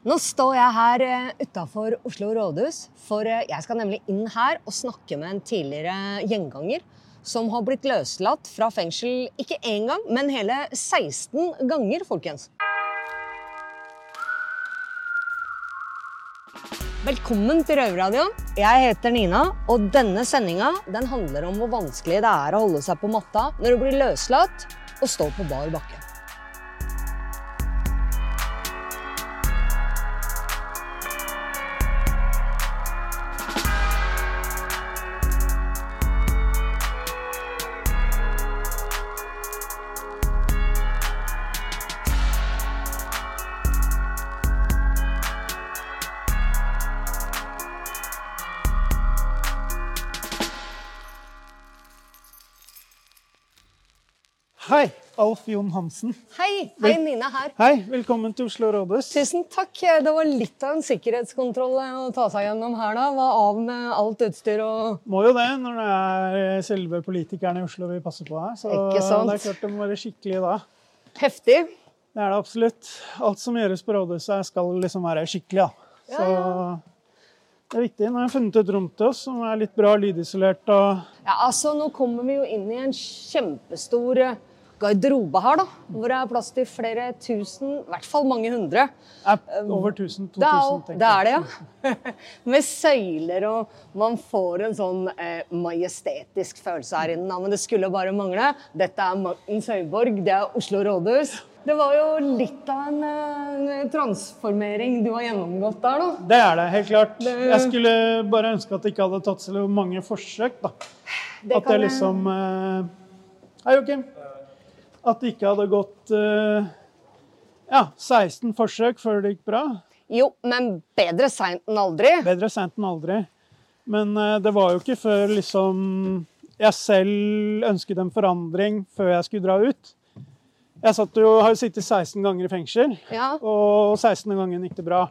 Nå står jeg her utafor Oslo rådhus, for eh, jeg skal nemlig inn her og snakke med en tidligere gjenganger som har blitt løslatt fra fengsel ikke én gang, men hele 16 ganger, folkens. Velkommen til Røverradioen. Jeg heter Nina, og denne sendinga den handler om hvor vanskelig det er å holde seg på matta når du blir løslatt og står på bar bakke. Hei, Alf Jon Hansen. Hei, hei Nina her. Hei, velkommen til Oslo rådhus. Tusen takk. Det var litt av en sikkerhetskontroll å ta seg gjennom her, da. Var av med alt utstyr og Må jo det når det er selve politikerne i Oslo vi passer på her. Så Ikke sant? det er klart det må være skikkelig da. heftig. Det er det absolutt. Alt som gjøres på rådhuset skal liksom være skikkelig, da. Så det er viktig. Nå har jeg funnet et rom til oss som er litt bra lydisolert og Ja, altså, nå kommer vi jo inn i en kjempestor eh, garderobe her, da. Hvor det er plass til flere tusen, i hvert fall mange hundre. er over 1000-2000, Det er, jo- tenker det er det, ja. Med søyler, og man får en sånn eh, majestetisk følelse her inne. Men det skulle bare mangle. Dette er Martens Høyborg, det er Oslo rådhus. Det var jo litt av en en, transformering du har gjennomgått der, da. Det er det, helt klart. Det- Jeg skulle bare ønske at det ikke hadde tatt så mange forsøk, da. Det At det liksom eh, Hei, Joakim. At det ikke hadde gått eh, ja, 16 forsøk før det gikk bra. Jo, men bedre seint enn aldri. Bedre seint enn aldri. Men eh, det var jo ikke før liksom jeg selv ønsket en forandring før jeg skulle dra ut. Jeg jo, har jo sittet 16 ganger i fengsel, Ja. og 16. gangen gikk det bra.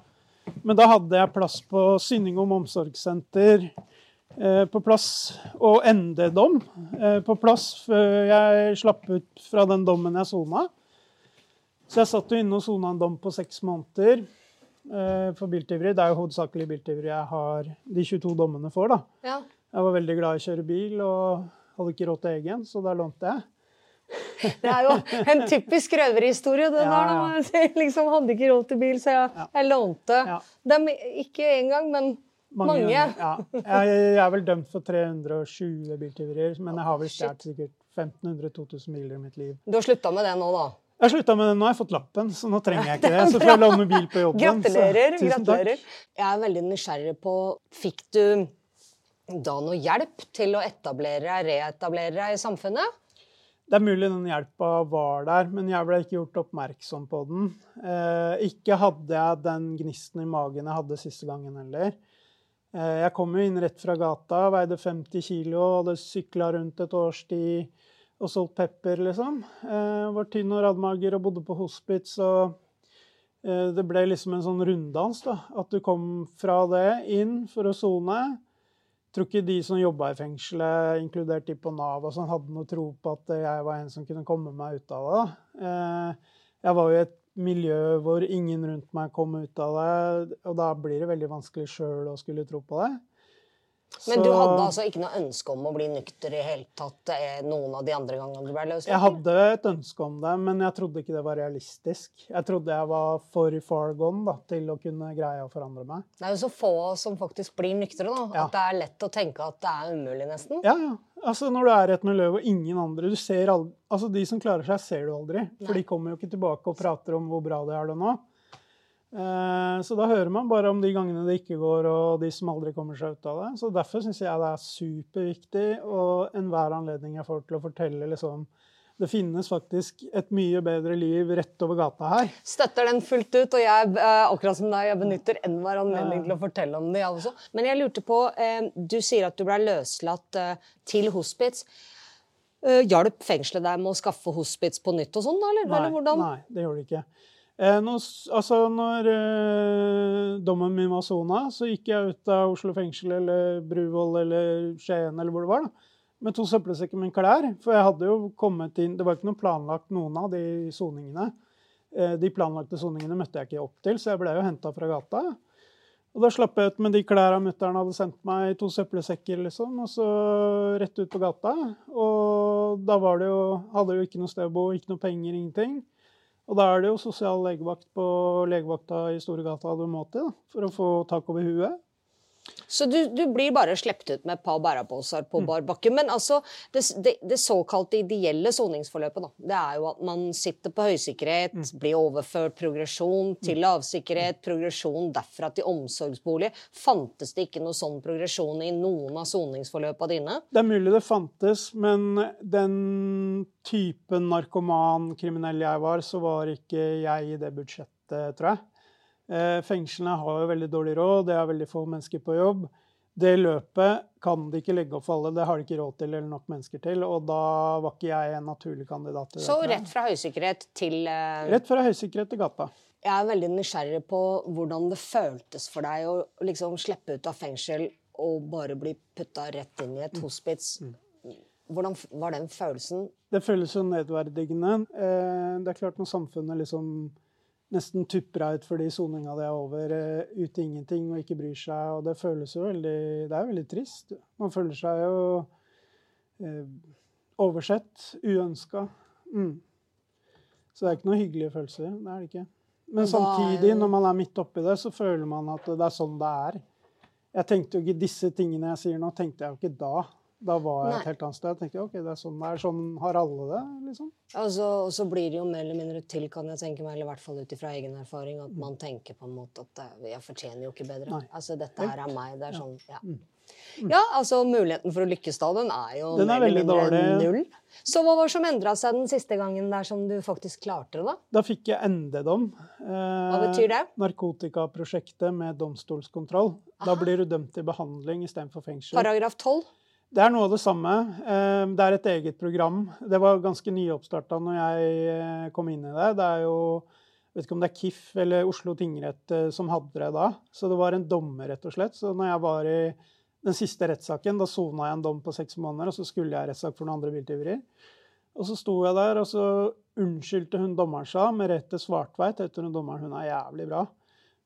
Men da hadde jeg plass på Synningom omsorgssenter på plass, og ND-dom eh, på plass før jeg slapp ut fra den dommen jeg sona. Så jeg satt jo inne og sona en dom på seks måneder eh, for biltyveri. Det er jo hovedsakelig biltyveri jeg har de 22 dommene for. da. ja. Jeg var veldig glad i å kjøre bil og hadde ikke råd til egen, så da lånte jeg. Det er jo en typisk røverhistorie. det Ja, ja. liksom hadde ikke råd til bil, så jeg, Ja. jeg lånte Ja. dem ikke engang, men mange. Ja. Jeg, jeg er vel dømt for 320 biltyverier, men jeg har vel stjålet sikkert 1500-2000 biler i mitt liv. Du har slutta med det nå, da? Jeg har slutta med det nå, jeg har fått lappen, så nå trenger jeg ikke det. Så får jeg låne bil på jobben. Gratulerer. gratulerer. Jeg er veldig nysgjerrig på Fikk du da noe hjelp til å etablere deg, reetablere deg i samfunnet? Det er mulig den hjelpa var der, men jeg ble ikke gjort oppmerksom på den. Eh, ikke hadde jeg den gnisten i magen jeg hadde siste gangen heller. Eh, jeg kom jo inn rett fra gata, veide 50 kilo, hadde sykla rundt et års tid og solgt pepper, liksom. Jeg var tynn og radmager og bodde på hospits. og eh, det ble liksom en sånn runddans. da, At du kom fra det inn for å sone. Tror ikke de som jobba i fengselet, inkludert de på Nav, og sånn, hadde noe tro på at jeg var en som kunne komme meg ut av det. Eh, Jeg var jo i et miljø hvor ingen rundt meg kom ut av det, og da blir det veldig vanskelig sjøl å skulle tro på det. Men du hadde altså ikke noe ønske om å bli nykter i hele tatt eh, noen av de andre gangene du ble løslatt? Jeg hadde et ønske om det, men jeg trodde ikke det var realistisk. Jeg trodde jeg var for far gone da, til å kunne greie å forandre meg. Det er jo så få som faktisk blir nyktre, da. Ja. At det er lett å tenke at det er umulig, nesten. Ja, ja. Altså Når du er i et miljø hvor ingen andre du ser aldri, altså De som klarer seg, ser du aldri. For Nei. de kommer jo ikke tilbake og prater om hvor bra de har det nå. Eh, så da hører man bare om de gangene det ikke går, og de som aldri kommer seg ut av det. Så derfor syns jeg det er superviktig, og enhver anledning jeg får til å fortelle liksom Det finnes faktisk et mye bedre liv rett over gata her. Støtter den fullt ut, og jeg, eh, akkurat som deg, jeg benytter enhver anledning til å fortelle om det, jeg også. Men jeg lurte på, eh, du sier at du ble løslatt til hospits. Hjalp fengselet deg med å skaffe hospits på nytt og sånn, eller? eller nei, det gjorde det ikke. Eh, nå, altså, når eh, dommen min var sona, så gikk jeg ut av Oslo fengsel eller Bruvoll eller Skien eller hvor det var, da, med to søppelsekker med klær. For jeg hadde jo kommet inn Det var ikke noe planlagt, noen av de soningene. Eh, de planlagte soningene møtte jeg ikke opp til, så jeg ble jo henta fra gata. Og da slapp jeg ut med de klærne mutter'n hadde sendt meg, to søppelsekker, liksom, og så rett ut på gata. Og da var det jo, hadde jo ikke noe sted å bo, ikke noe penger, ingenting. Og da er det jo sosial legevakt på legevakta i Storegata du må til for å få tak over huet. Så du, du, blir bare sluppet ut med et par bæreposer på mm. bar bakke. Men altså, det, det, det såkalte ideelle soningsforløpet, da, det er jo at man sitter på høysikkerhet, mm. blir overført progresjon til mm. lavsikkerhet, progresjon derfra til omsorgsbolig. Fantes det ikke noe sånn progresjon i noen av soningsforløpene dine? Det er mulig det fantes, men den typen narkoman kriminell jeg var, så var ikke jeg i det budsjettet, tror jeg. Eh, fengslene har jo veldig dårlig råd, det er veldig få mennesker på jobb. Det løpet kan de ikke legge opp for alle, det har de ikke råd til eller nok mennesker til. Og da var ikke jeg en naturlig kandidat til det. Så rett fra høysikkerhet til uh... Rett fra høysikkerhet til gata. Jeg er veldig nysgjerrig på hvordan det føltes for deg å liksom slippe ut av fengsel og bare bli putta rett inn i et mm. hospits. Mm. Hvordan var den følelsen? Det føles jo nedverdigende. Eh, det er klart når samfunnet liksom nesten tupper ut fordi soninga di er over, uh, ut i ingenting og ikke bryr seg. Og det føles jo veldig Det er veldig trist. Man føler seg jo eh, oversett, uønska. Mm. Så det er ikke noen hyggelige følelser. Det er det ikke. Men samtidig, når man er midt oppi det, så føler man at det er sånn det er. Jeg tenkte jo ikke Disse tingene jeg sier nå, tenkte jeg jo ikke da. Da var jeg et helt annet sted. Jeg tenkte ok, det er sånn, er sånn har alle det. liksom. Altså, og så blir det jo mer eller mindre til, kan jeg tenke meg, eller i hvert fall ut ifra egen erfaring, at man tenker på en måte at jeg fortjener jo ikke bedre. Nei. Altså, dette her er meg. Det er sånn, ja. Mm. Mm. Ja, altså muligheten for å lykkes da, den er jo den er mer eller mindre null. Så hva var det som endra seg den siste gangen der som du faktisk klarte det, da? Da fikk jeg ND-dom. Eh, hva betyr det? Narkotikaprosjektet med domstolskontroll. Aha. Da blir du dømt til behandling istedenfor fengsel. Paragraf 12? Det er noe av det samme. Eh, det er et eget program. Det var ganske nyoppstarta når jeg eh, kom inn i det. Det er jo vet ikke om det er KIF eller Oslo tingrett eh, som hadde det da. Så det var en dommer, rett og slett. Så når jeg var i den siste rettssaken, da sona jeg en dom på seks måneder, og så skulle jeg rettssak for noen andre biltyverier. Og så sto jeg der, og så unnskyldte hun dommeren seg Merete Svartveit heter hun dommeren. Hun er jævlig bra.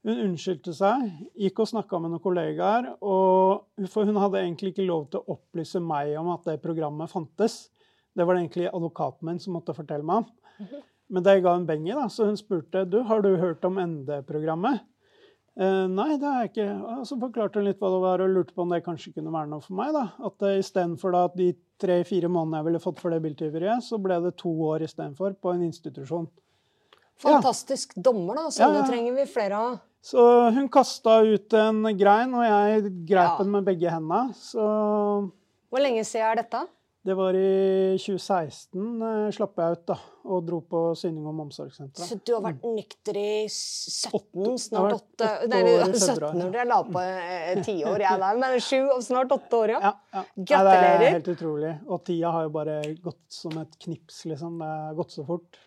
Hun unnskyldte seg, gikk og snakka med noen kollegaer. Og, for hun hadde egentlig ikke lov til å opplyse meg om at det programmet fantes. Det var det egentlig advokaten min som måtte fortelle meg om. Men det ga hun beng i, da, så hun spurte du, har du hørt om ND-programmet. Eh, nei, det har jeg ikke. Og så forklarte hun litt hva det var, og lurte på om det kanskje kunne være noe for meg. da. At eh, Istedenfor de tre-fire månedene jeg ville fått for det biltyveriet, så ble det to år istedenfor på en institusjon. Fantastisk ja. dommer, da. Sånne ja, ja. trenger vi flere av. Så hun kasta ut en grein, og jeg greip den med begge hendene. Så Hvor lenge siden er dette? Det var i 2016 eh, slapp jeg ut da, og dro på Synningom omsorgssenteret. Så du har vært nykter i 17, snart 8 Nei, 17 år, jeg la på eh, tiår, jeg der. Men 7 og snart 8 år, ja. ja, ja. Gratulerer. Nei, det er helt utrolig. Og tida har jo bare gått som et knips, liksom. Det har gått så fort.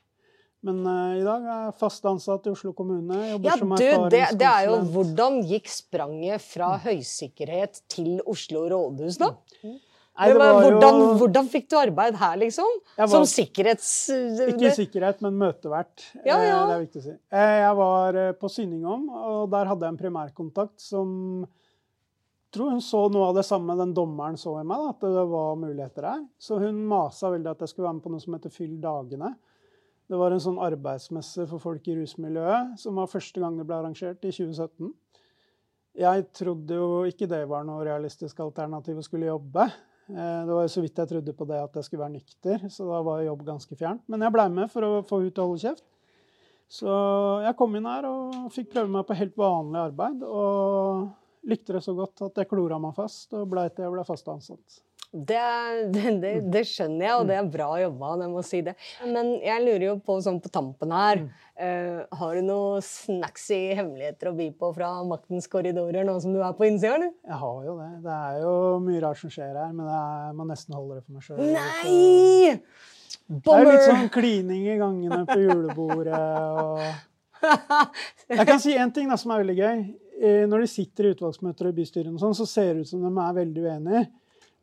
Men uh, i dag er jeg fast ansatt i Oslo kommune. ja, du, det, det, er jo Hvordan gikk spranget fra høysikkerhet til Oslo rådhus, da? Nei, hvordan, jo... hvordan, fikk du arbeid her, liksom? Var... Som sikkerhets... Ikke sikkerhet, men møtevert. Ja, ja. Eh, det er viktig å si. Eh, jeg var på Synningom, og der hadde jeg en primærkontakt som jeg tror hun så noe av det samme den dommeren så i meg, at det var muligheter her. Så hun masa veldig at jeg skulle være med på noe som heter Fyll dagene. Det var en sånn arbeidsmesse for folk i rusmiljøet som var første gang det ble arrangert, i 2017. Jeg trodde jo ikke det var noe realistisk alternativ å skulle jobbe. Eh, det var jo så vidt jeg trodde på det at jeg skulle være nykter, så da var jobb ganske fjernt. Men jeg blei med for å få ut å holde kjeft. Så jeg kom inn her og fikk prøve meg på helt vanlig arbeid. Og likte det så godt at jeg klora meg fast og blei til jeg ble fast ansatt. Det, det, det, skjønner jeg, og det er bra jobba. jeg må si det. Men jeg lurer jo på sånn på tampen her uh, Har du noen snacksy hemmeligheter å by på fra maktens korridorer nå som du er på innsida, eller? Jeg har jo det. Det er jo mye rart som skjer her, men jeg må nesten holde det for meg sjøl. Nei! Det er litt sånn klining i gangene på julebordet og Jeg kan si én ting da, som er veldig gøy. Eh, når de sitter i utvalgsmøter og i bystyrene, sånn, så ser det ut som de er veldig uenige.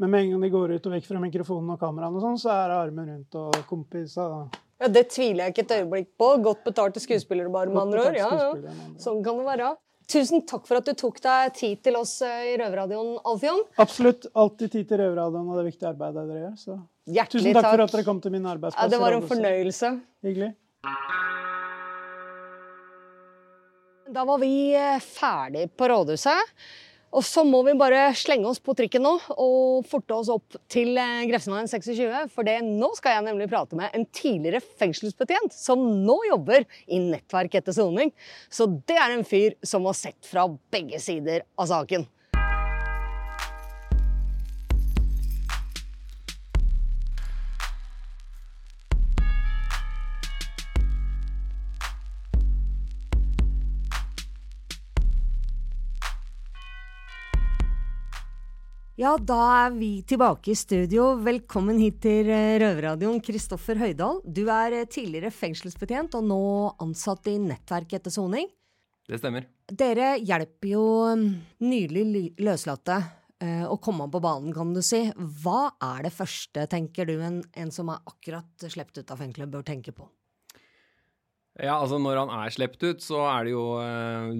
Men med en gang de går ut og vekk fra mikrofonen og kameraene, og sånn, så er det armen rundt og kompis. Og Ja, Det tviler jeg ikke et øyeblikk på. Godt betalte skuespillere, bare, med andre ord. Ja, ja. Sånn kan det være. Tusen takk for at du tok deg tid til oss eh, i Røverradioen, Alfjon. Absolutt. Alltid tid til Røverradioen og det viktige arbeidet dere gjør. Så. Hjertelig Tusen takk, takk for at dere kom til min arbeidsplass. Ja, det var en fornøyelse. Hyggelig. Da var vi eh, ferdig på rådhuset. Og så må vi bare slenge oss på trikken nå og forte oss opp til eh, Grefsenveien 26. For det, nå skal jeg nemlig prate med en tidligere fengselsbetjent som nå jobber i nettverk etter soning. Så det er en fyr som har sett fra begge sider av saken. Ja, da er vi tilbake i studio. Velkommen hit til eh, Røverradioen, Kristoffer Høydahl. Du er eh, tidligere fengselsbetjent og nå ansatt i nettverk etter soning. Det stemmer. Dere hjelper jo mm, nylig løslatte eh, å komme på banen, kan du si. Hva er det første, tenker du, en, en som er akkurat sluppet ut av fengselet, bør tenke på? Ja, altså Når han er sluppet ut, så er det jo,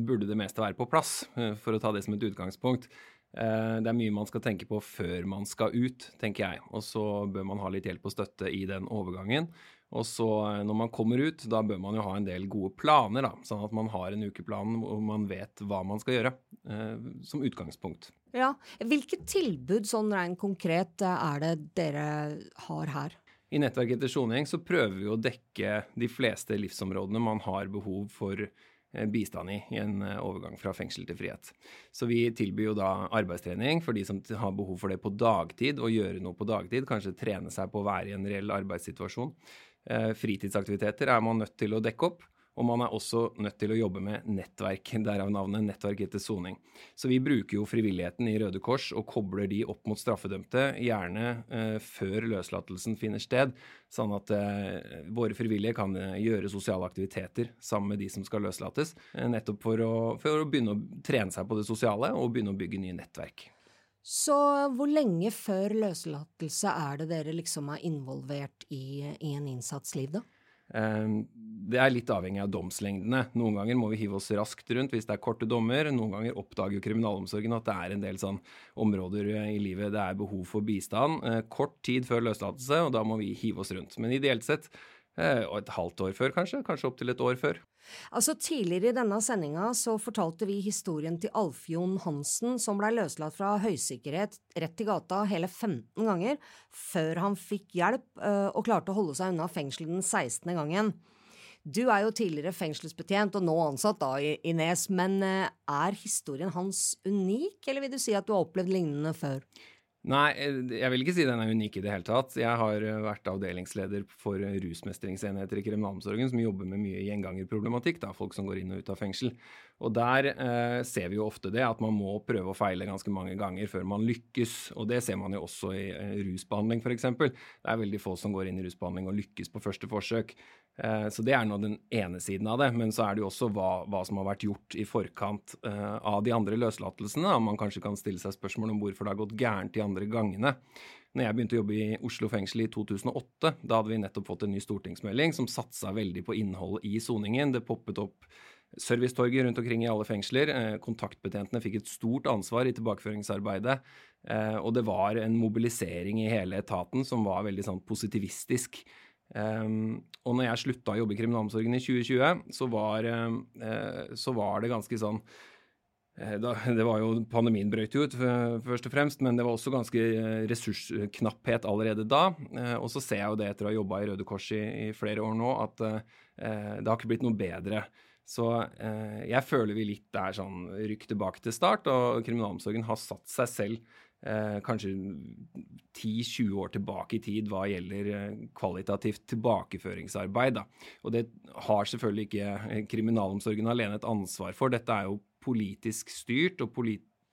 burde det meste være på plass, for å ta det som et utgangspunkt. Eh, Det er mye man skal tenke på før man skal ut, tenker jeg. Og så bør man ha litt hjelp og støtte i den overgangen. Og så eh, når man kommer ut, da bør man jo ha en del gode planer, da. Sånn at man har en ukeplan hvor man vet hva man skal gjøre, eh, som utgangspunkt. Ja, Hvilket tilbud sånn rent konkret er det dere har her? I Nettverk etter soning så prøver vi å dekke de fleste livsområdene man har behov for bistand i i en eh, overgang fra fengsel til frihet. Så vi tilbyr jo da arbeidstrening for de som har behov for det på dagtid, og gjøre noe på dagtid, kanskje trene seg på å være i en reell arbeidssituasjon. Eh, Fritidsaktiviteter er man nødt til å dekke opp. Og man er også nødt til å jobbe med nettverk, derav navnet Nettverk etter soning. Så vi bruker jo frivilligheten i Røde Kors og kobler de opp mot straffedømte, gjerne eh, før løslatelsen finner sted, sånn at eh, våre frivillige kan eh, gjøre sosiale aktiviteter sammen med de som skal løslates, eh, nettopp for å, for å begynne å trene seg på det sosiale og begynne å bygge nye nettverk. Så hvor lenge før løslatelse er det dere liksom er involvert i, i en innsatsliv, da? Eh, Det er litt avhengig av domslengdene. Noen ganger må vi hive oss raskt rundt hvis det er korte dommer. Noen ganger oppdager kriminalomsorgen at det er en del sånn områder i livet det er behov for bistand. eh, Kort tid før løslatelse, og da må vi hive oss rundt. Men ideelt sett eh, og et halvt år før, kanskje. Kanskje opptil et år før. Altså Tidligere i denne sendinga så fortalte vi historien til Alfjon Hansen, som blei løslatt fra høysikkerhet rett til gata hele 15 ganger, før han fikk hjelp øh, og klarte å holde seg unna fengselet den 16. gangen. Du er jo tidligere fengselsbetjent og nå ansatt da i, Nes, men øh, er historien hans unik, eller vil du si at du har opplevd lignende før? Nei, eh, jeg vil ikke si den er unik i det hele tatt. Jeg har eh, vært avdelingsleder for eh, rusmestringsenheter i kriminalomsorgen som jobber med mye gjengangerproblematikk, da, folk som går inn og ut av fengsel. Og der eh, ser vi jo ofte det, at man må prøve å feile ganske mange ganger før man lykkes. Og det ser man jo også i eh, rusbehandling, f.eks. Det er veldig få som går inn i rusbehandling og lykkes på første forsøk. Eh, Så det er nå den ene siden av det. Men så er det jo også hva, hva som har vært gjort i forkant eh, av de andre løslatelsene. Om Man kanskje kan stille seg spørsmål om hvorfor det har gått gærent de andre gangene. Når jeg begynte å jobbe i Oslo fengsel i 2008, da hadde vi nettopp fått en ny stortingsmelding som satsa veldig på innholdet i soningen. Det poppet opp servicetorget rundt omkring i alle fengsler. Eh, Kontaktbetjentene fikk et stort ansvar i tilbakeføringsarbeidet. Og det var en mobilisering i hele etaten som var veldig sånn positivistisk. Um, og når jeg slutta å jobbe i kriminalomsorgen i 2020, så var, eh, så var det ganske sånn eh, da, Det var jo Pandemien brøt jo ut, først og fremst, men det var også ganske eh, ressursknapphet allerede da. Og så ser jeg jo det etter å ha jobba i Røde Kors i, i flere år nå, at det har ikke blitt noe bedre. Så jeg føler vi litt er sånn rykk tilbake til start, og kriminalomsorgen har satt seg selv eh, kanskje 10-20 år tilbake i tid hva gjelder eh, kvalitativt tilbakeføringsarbeid. Da. Og det har selvfølgelig ikke eh, kriminalomsorgen alene et ansvar for. Dette er jo politisk styrt og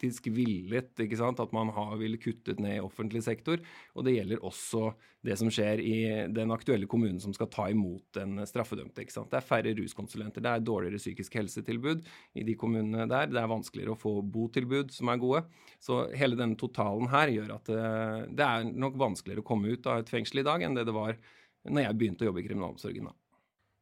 politisk villet, ikke sant? at man har vil kuttet ned i offentlig sektor. Og det gjelder også det som skjer i den aktuelle kommunen som skal ta imot den straffedømte. ikke sant? Det er færre ruskonsulenter, det er dårligere psykisk helsetilbud i de kommunene der. Det er vanskeligere å få botilbud som er gode. Så hele denne totalen her gjør at eh, det er nok vanskeligere å komme ut av et fengsel i dag enn det det var når jeg begynte å jobbe i kriminalomsorgen. da.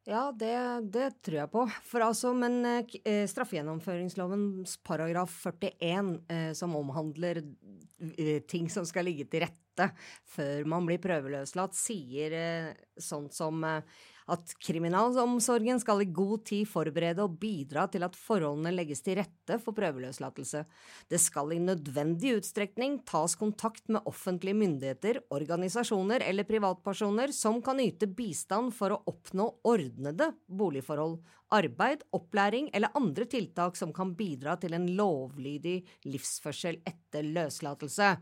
Ja, det, det, tror jeg på. For altså, men eh, straffegjennomføringslovens paragraf 41, eh, som omhandler eh, ting som skal ligge til rette før man blir prøveløslatt, sier eh, sånt som eh, at kriminalomsorgen skal i god tid forberede og bidra til at forholdene legges til rette for prøveløslatelse. Det skal i nødvendig utstrekning tas kontakt med offentlige myndigheter, organisasjoner eller privatpersoner som kan yte bistand for å oppnå ordnede boligforhold, arbeid, opplæring eller andre tiltak som kan bidra til en lovlydig livsførsel etter løslatelse.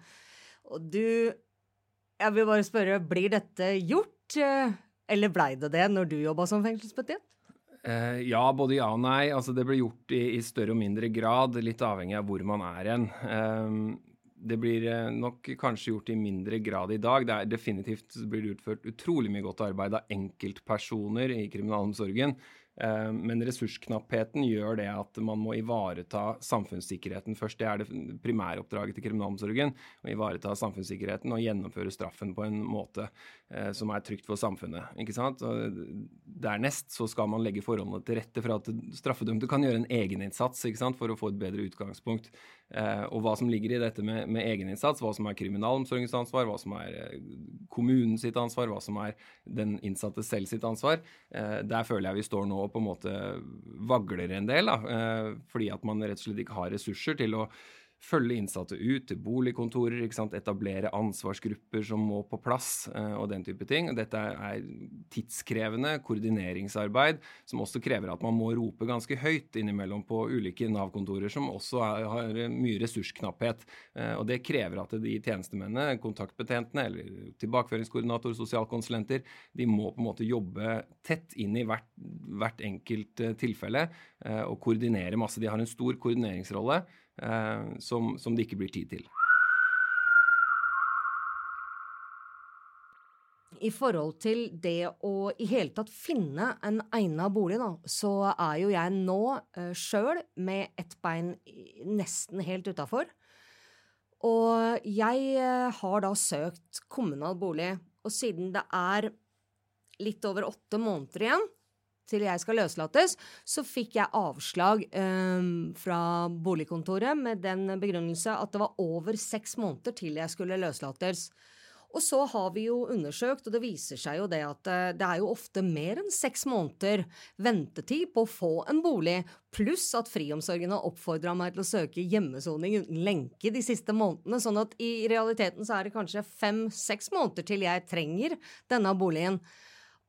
Og du Jeg vil bare spørre, blir dette gjort? Eller blei det det når du jobba som fengselsbetjent? Uh, ja, både ja og nei. Altså, det blir gjort i, i, større og mindre grad, litt avhengig av hvor man er hen. Uh, det blir eh, nok kanskje gjort i mindre grad i dag. Det er definitivt blir det utført utrolig mye godt arbeid av enkeltpersoner i kriminalomsorgen. Eh, men ressursknappheten gjør det at man må ivareta samfunnssikkerheten først. Det er det primæroppdraget til kriminalomsorgen. Å ivareta samfunnssikkerheten og gjennomføre straffen på en måte som er trygt for samfunnet. ikke sant? Og dernest så skal man legge forholdene til rette for at straffedømte kan gjøre en egeninnsats ikke for å få et bedre utgangspunkt. Eh, og hva som ligger i dette med, med egeninnsats, hva som er kriminalomsorgens ansvar, hva som er kommunens ansvar, hva som er den innsatte selv sitt ansvar, eh, der føler jeg vi står nå og på en måte vagler en del. Da, fordi at man rett og slett ikke har ressurser til å følge innsatte ut til boligkontorer, etablere ansvarsgrupper som må på plass, eh, og den type ting. Dette er tidskrevende koordineringsarbeid som også krever at man må rope ganske høyt innimellom på ulike Nav-kontorer, som også er, har mye ressursknapphet. Eh, og det krever at de tjenestemennene, kontaktbetjentene eller tilbakeføringskoordinator, sosialkonsulenter, de må på en måte jobbe tett inn i hvert, hvert enkelt eh, tilfelle og koordinere masse. De har en stor koordineringsrolle som, som det ikke blir tid til. I forhold til det å i hele tatt finne en egnet bolig, da, så er jo jeg nå uh, sjøl med ett bein nesten helt utafor. Og jeg uh, har da søkt kommunal bolig, og siden det er litt over åtte måneder igjen, til jeg skal løslates, så fikk jeg avslag eh, fra boligkontoret med den begrunnelse at det var over seks måneder til jeg skulle løslates. Og så har vi jo undersøkt, og det viser seg jo det at eh, det er jo ofte mer enn seks måneder ventetid på å få en bolig, pluss at friomsorgen har oppfordra meg til å søke hjemmesoning uten lenke de siste månedene, sånn at i realiteten så er det kanskje fem-seks måneder til jeg trenger denne boligen.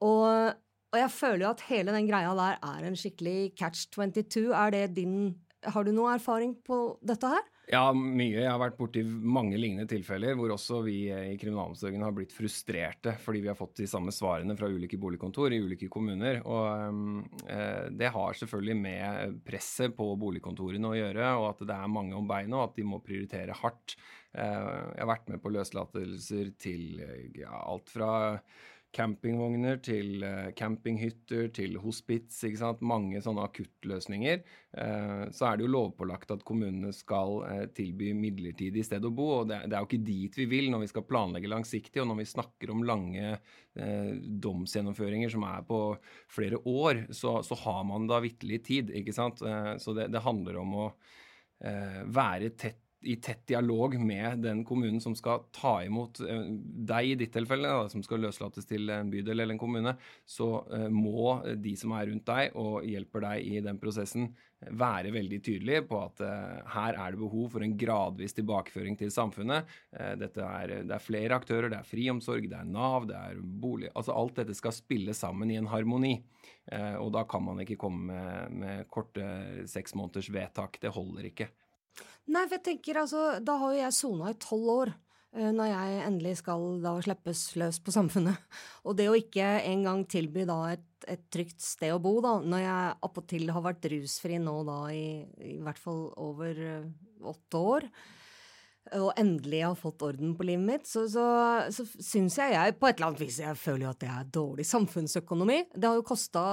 Og og jeg føler jo at hele den greia der er en skikkelig catch 22. Er det din Har du noe erfaring på dette her? Ja, mye. Jeg har vært borti mange lignende tilfeller hvor også vi i kriminalomsorgen har blitt frustrerte fordi vi har fått de samme svarene fra ulike boligkontor i ulike kommuner. Og eh, det har selvfølgelig med presset på boligkontorene å gjøre, og at det er mange om beinet, og at de må prioritere hardt. Eh, jeg har vært med på løslatelser til ja, alt fra campingvogner til uh, campinghytter til hospits. ikke sant? Mange sånne akuttløsninger. Uh, så er det jo lovpålagt at kommunene skal uh, tilby midlertidig sted å bo. og det, er jo ikke dit vi vil når vi skal planlegge langsiktig, og når vi snakker om lange domsgjennomføringer som er på flere år, så, har man da vitterlig tid. ikke sant? så det handler om å være tett i tett dialog med den kommunen som skal ta imot eh, deg, i ditt tilfelle, da, som skal løslates til en bydel eller en kommune, så uh, må de som er rundt deg og hjelper deg i den prosessen, være veldig tydelige på at her er det behov for en gradvis tilbakeføring til samfunnet. Er, det er flere aktører, det er friomsorg, det er Nav, det er bolig altså Alt dette skal spille sammen i en harmoni. og da kan man ikke komme med, med korte seks måneders vedtak. Det holder ikke. Nei, for jeg tenker altså, da har jo jeg sona i tolv år. Eh, når jeg endelig skal da slippes løs på samfunnet. Og det å ikke engang tilby da et, et trygt sted å bo, da, når jeg appåtil har vært rusfri nå da i, i hvert fall over uh, åtte år, og endelig har fått orden på livet mitt, så, så, så syns jeg jeg på et eller annet vis jeg føler jo at det er dårlig samfunnsøkonomi. Det har jo kosta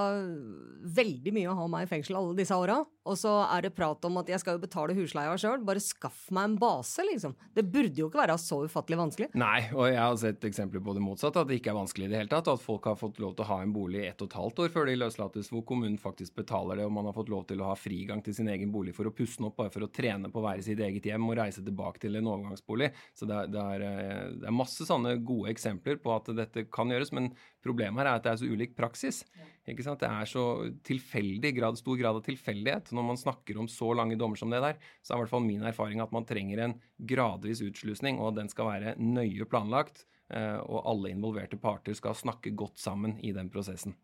veldig mye å ha meg i fengsel alle disse åra. Og så er det prat om at jeg skal jo betale husleia sjøl. Bare skaff meg en base, liksom. Det burde jo ikke være så ufattelig vanskelig. Nei, og jeg har sett eksempler på det motsatte, at det ikke er vanskelig i det hele tatt. At folk har fått lov til å ha en bolig i ett og et halvt år før de løslates, hvor kommunen faktisk betaler det, og man har fått lov til å ha frigang til sin egen bolig for å pusse den opp, bare for å trene på å være i sitt eget hjem og reise tilbake til en overgangsbolig. Så det er, det er, eh, det er masse sånne gode eksempler på at dette kan gjøres, men problemet her er at det er så ulik praksis. Ikke sant? Det er så tilfeldig grad, stor grad av tilfeldighet. Når man snakker om så lange dommer som det der, så er i hvert fall min erfaring at man trenger en gradvis utslusning, og den skal være nøye planlagt. Eh, og alle involverte parter skal snakke godt sammen i den prosessen.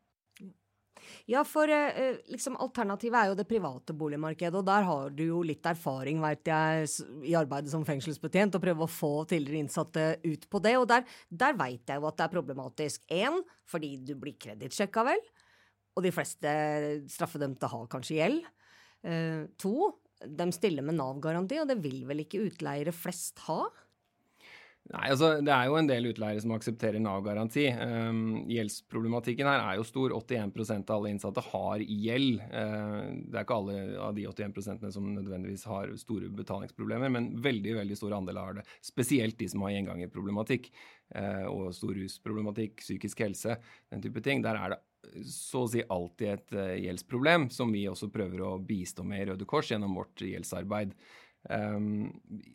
Ja, for eh, liksom, alternativet er jo det private boligmarkedet, og der har du jo litt erfaring, veit jeg, i arbeidet som fengselsbetjent, og prøve å få tidligere innsatte ut på det. Og der, der veit jeg jo at det er problematisk. Én, fordi du blir kredittsjekka, vel. Og de fleste straffedømte har kanskje gjeld. Eh, to, de stiller med Nav-garanti, og det vil vel ikke utleiere flest ha? Nei, altså Det er jo en del utleiere som aksepterer Nav-garanti. Um, gjeldsproblematikken her er jo stor. 81% av alle innsatte har gjeld. Uh, det er ikke alle av de 81% som nødvendigvis har store betalingsproblemer, men veldig veldig stor andel har det. Spesielt de som har gjengangerproblematikk uh, og stor rusproblematikk, psykisk helse, den type ting. Der er det så å si alltid et uh, gjeldsproblem, som vi også prøver å bistå med i Røde Kors gjennom vårt gjeldsarbeid. Um,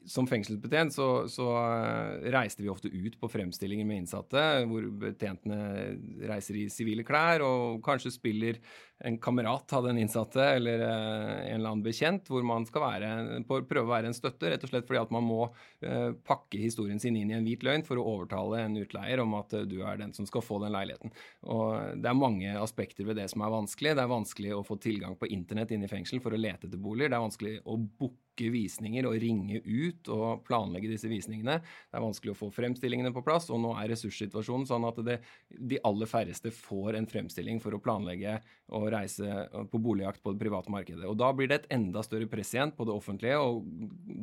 som fengselsbetjent så, så, eh, reiste vi ofte ut på fremstillinger med innsatte, hvor betjentene reiser i sivile klær og kanskje spiller en kamerat av den innsatte eller uh, en eller annen bekjent, hvor man skal være, prøve å være en støtte, rett og slett fordi at man må uh, pakke historien sin inn i en hvit løgn for å overtale en utleier om at uh, du er den som skal få den leiligheten. Og Det er mange aspekter ved det som er vanskelig. Det er vanskelig å få tilgang på internett inne i fengsel for å lete etter boliger. Det er vanskelig å booke visninger og ringe ut og planlegge disse visningene. Det er vanskelig å få fremstillingene på plass, og nå er ressurssituasjonen sånn at det, de aller færreste får en fremstilling for å planlegge og reise på boligjakt på det private markedet. Og Da blir det et enda større press igjen på det offentlige og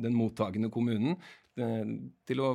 den mottagende kommunen eh, til å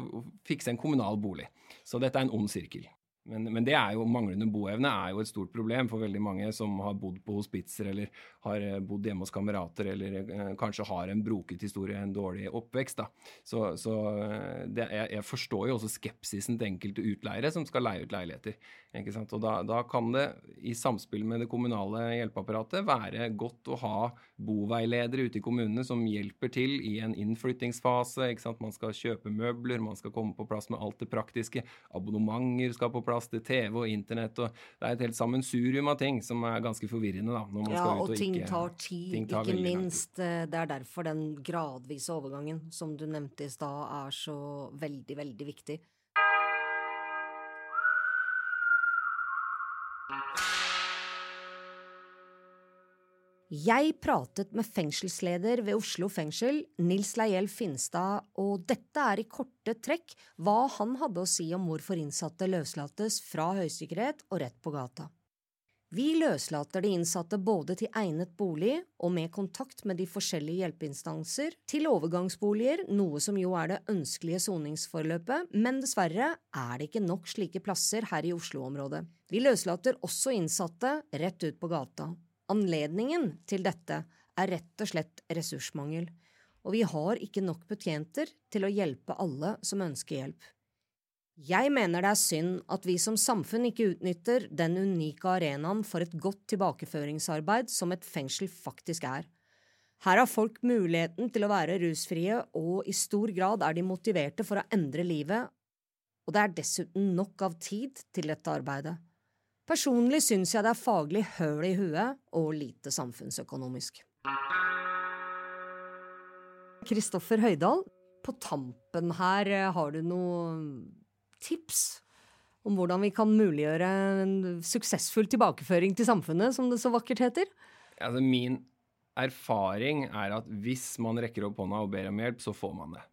fikse en kommunal bolig. Så dette er en ond sirkel. Men, men, det er jo, manglende boevne er jo et stort problem for veldig mange som har bodd på hospitser eller har eh, bodd hjemme hos kamerater eller eh, kanskje har en broket historie, en dårlig oppvekst. Da. Så, så eh, det, jeg, jeg, forstår jo også skepsisen til enkelte utleiere som skal leie ut leiligheter. Ikke sant? Og da, da, kan det i samspill med det kommunale hjelpeapparatet være godt å ha boveiledere ute i kommunene som hjelper til i en innflyttingsfase. Ikke sant? Man skal kjøpe møbler, man skal komme på plass med alt det praktiske. Abonnementer skal på plass til TV og internett. og Det er et helt sammensurium av ting som er ganske forvirrende. da, når man ja, skal ut og, og ting ikke, tar tid, ting tar ikke minst. Tid. det er derfor den gradvise overgangen som du nevnte i stad, er så veldig, veldig viktig. Jeg pratet med fengselsleder ved Oslo fengsel, Nils Leiel Finstad, og dette er i korte trekk hva han hadde å si om hvorfor innsatte løslates fra høysikkerhet og rett på gata. Vi løslater de innsatte både til egnet bolig og med kontakt med de forskjellige hjelpeinstanser, til overgangsboliger, noe som jo er det ønskelige soningsforløpet, men dessverre er det ikke nok slike plasser her i Oslo-området. Vi løslater også innsatte rett ut på gata. Anledningen til dette er rett og slett ressursmangel, og vi har ikke nok betjenter til å hjelpe alle som ønsker hjelp. Jeg mener det er synd at vi som samfunn ikke utnytter den unike arenaen for et godt tilbakeføringsarbeid som et fengsel faktisk er. Her har folk muligheten til å være rusfrie, og i stor grad er de motiverte for å endre livet, og det er dessuten nok av tid til dette arbeidet. Personlig syns jeg det er faglig høl i huet og lite samfunnsøkonomisk. Kristoffer Høydal, på tampen her, eh, har du noen tips om hvordan vi kan muliggjøre en suksessfull tilbakeføring til samfunnet, som det så vakkert heter? Altså, min erfaring er at hvis man rekker opp hånda og ber om hjelp, så får man det.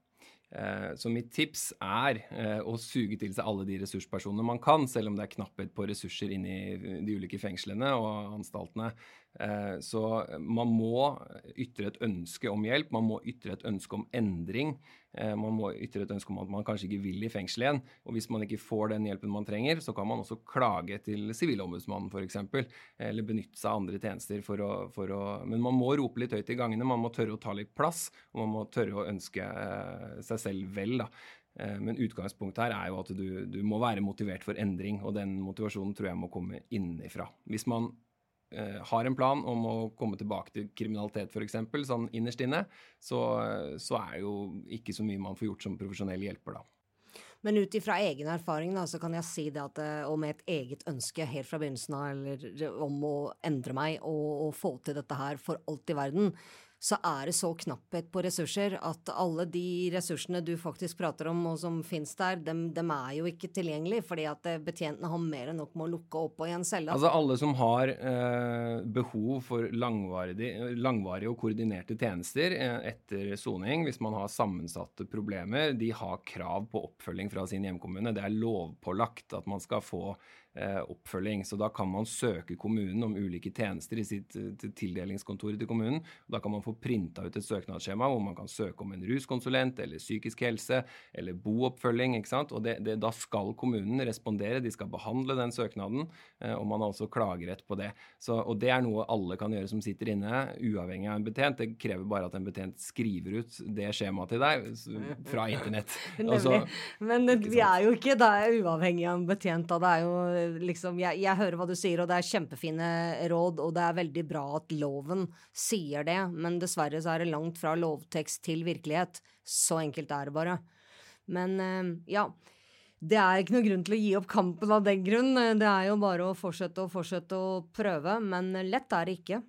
Eh, så mitt tips er eh, å suge til seg alle de ressurspersonene man kan, selv om det er knapphet på ressurser inni de ulike fengslene og anstaltene. Eh, så man må ytre et ønske om hjelp, man må ytre et ønske om endring. Eh, man må ytre et ønske om at man kanskje ikke vil i fengsel igjen. Og hvis man ikke får den hjelpen man trenger, så kan man også klage til Sivilombudsmannen f.eks. Eller benytte seg av andre tjenester for å, for å, Men man må rope litt høyt i gangene, man må tørre å ta litt plass, og man må tørre å ønske eh, seg selv vel. da. Men utgangspunktet her er jo at du, du, må være motivert for endring, og den motivasjonen tror jeg må komme innenfra. Hvis man Eh, har en plan om å komme tilbake til kriminalitet f.eks., sånn innerst inne, så, så, er det jo ikke så mye man får gjort som profesjonell hjelper, da. Men ut ifra egen erfaring da, så kan jeg si det at, eh, og med et eget ønske helt fra begynnelsen av eller om å endre meg og, og få til dette her for alt i verden, så er det så knapphet på ressurser at alle de ressursene du faktisk prater om og som finnes der, dem, dem er jo ikke tilgjengelig, fordi at eh, betjentene har mer enn nok med å lukke opp og igjen celle. Altså alle som har eh, behov for langvarige og koordinerte tjenester eh, etter soning, hvis man har sammensatte problemer, de har krav på oppfølging fra sin hjemkommune. Det er lovpålagt at man skal få oppfølging. Så da kan man søke kommunen om ulike tjenester i sitt tildelingskontor til kommunen. Da kan man få printa ut et søknadsskjema hvor man kan søke om en ruskonsulent eller psykisk helse eller booppfølging. ikke sant? Og det, det, Da skal kommunen respondere, de skal behandle den søknaden, eh, og man har også klagerett på det. Så, og Det er noe alle kan gjøre som sitter inne, uavhengig av en betjent. Det krever bare at en betjent skriver ut det skjemaet til deg fra internett. Altså, Men vi er jo ikke da uavhengig av en betjent. da, det er jo liksom jeg, jeg, hører hva du sier, og det er kjempefine råd, og det er veldig bra at loven sier det, men dessverre så er det langt fra lovtekst til virkelighet. Så enkelt er det bare. Men eh, ja. Det er ikke noe grunn til å gi opp kampen av den grunn. Det er jo bare å fortsette og fortsette å prøve, men lett er det ikke.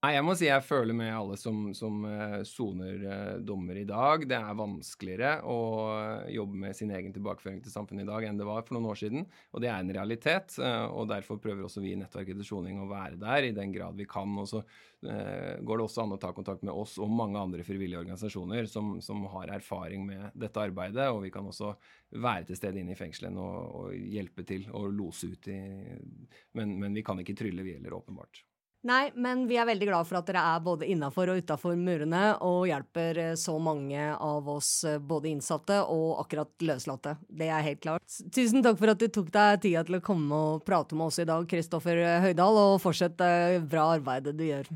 Nei, jeg må si jeg føler med alle som, uh, soner uh, dommer i dag. Det er vanskeligere å uh, jobbe med sin egen tilbakeføring til samfunnet i dag enn det var for noen år siden. Og det er en realitet. og derfor prøver også vi i Nettverket til soning å være der i den grad vi kan. Og så går det også an å ta kontakt med oss og mange andre frivillige organisasjoner som, som, har erfaring med dette arbeidet. Og vi kan også være til stede inne i fengslene og, og, hjelpe til og lose ut i men, men vi kan ikke trylle, vi heller, åpenbart. Nei, men vi er veldig glad for at dere er både innafor og utafor murene og hjelper eh, så mange av oss, eh, både innsatte og akkurat løslatte. Det er helt klart. Tusen takk for at du tok deg tida til å komme og prate med oss i dag, Kristoffer Høydal, og fortsett bra arbeidet du gjør.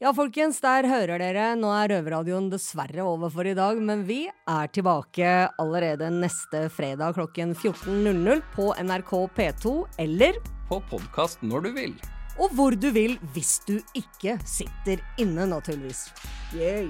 Ja, folkens, der hører dere. Nå er Røverradioen dessverre over for i dag, men vi er tilbake allerede neste fredag klokken 14.00 på NRK P2 eller På podkast når du vil og hvor du vil hvis du ikke sitter inne, naturligvis. Yay.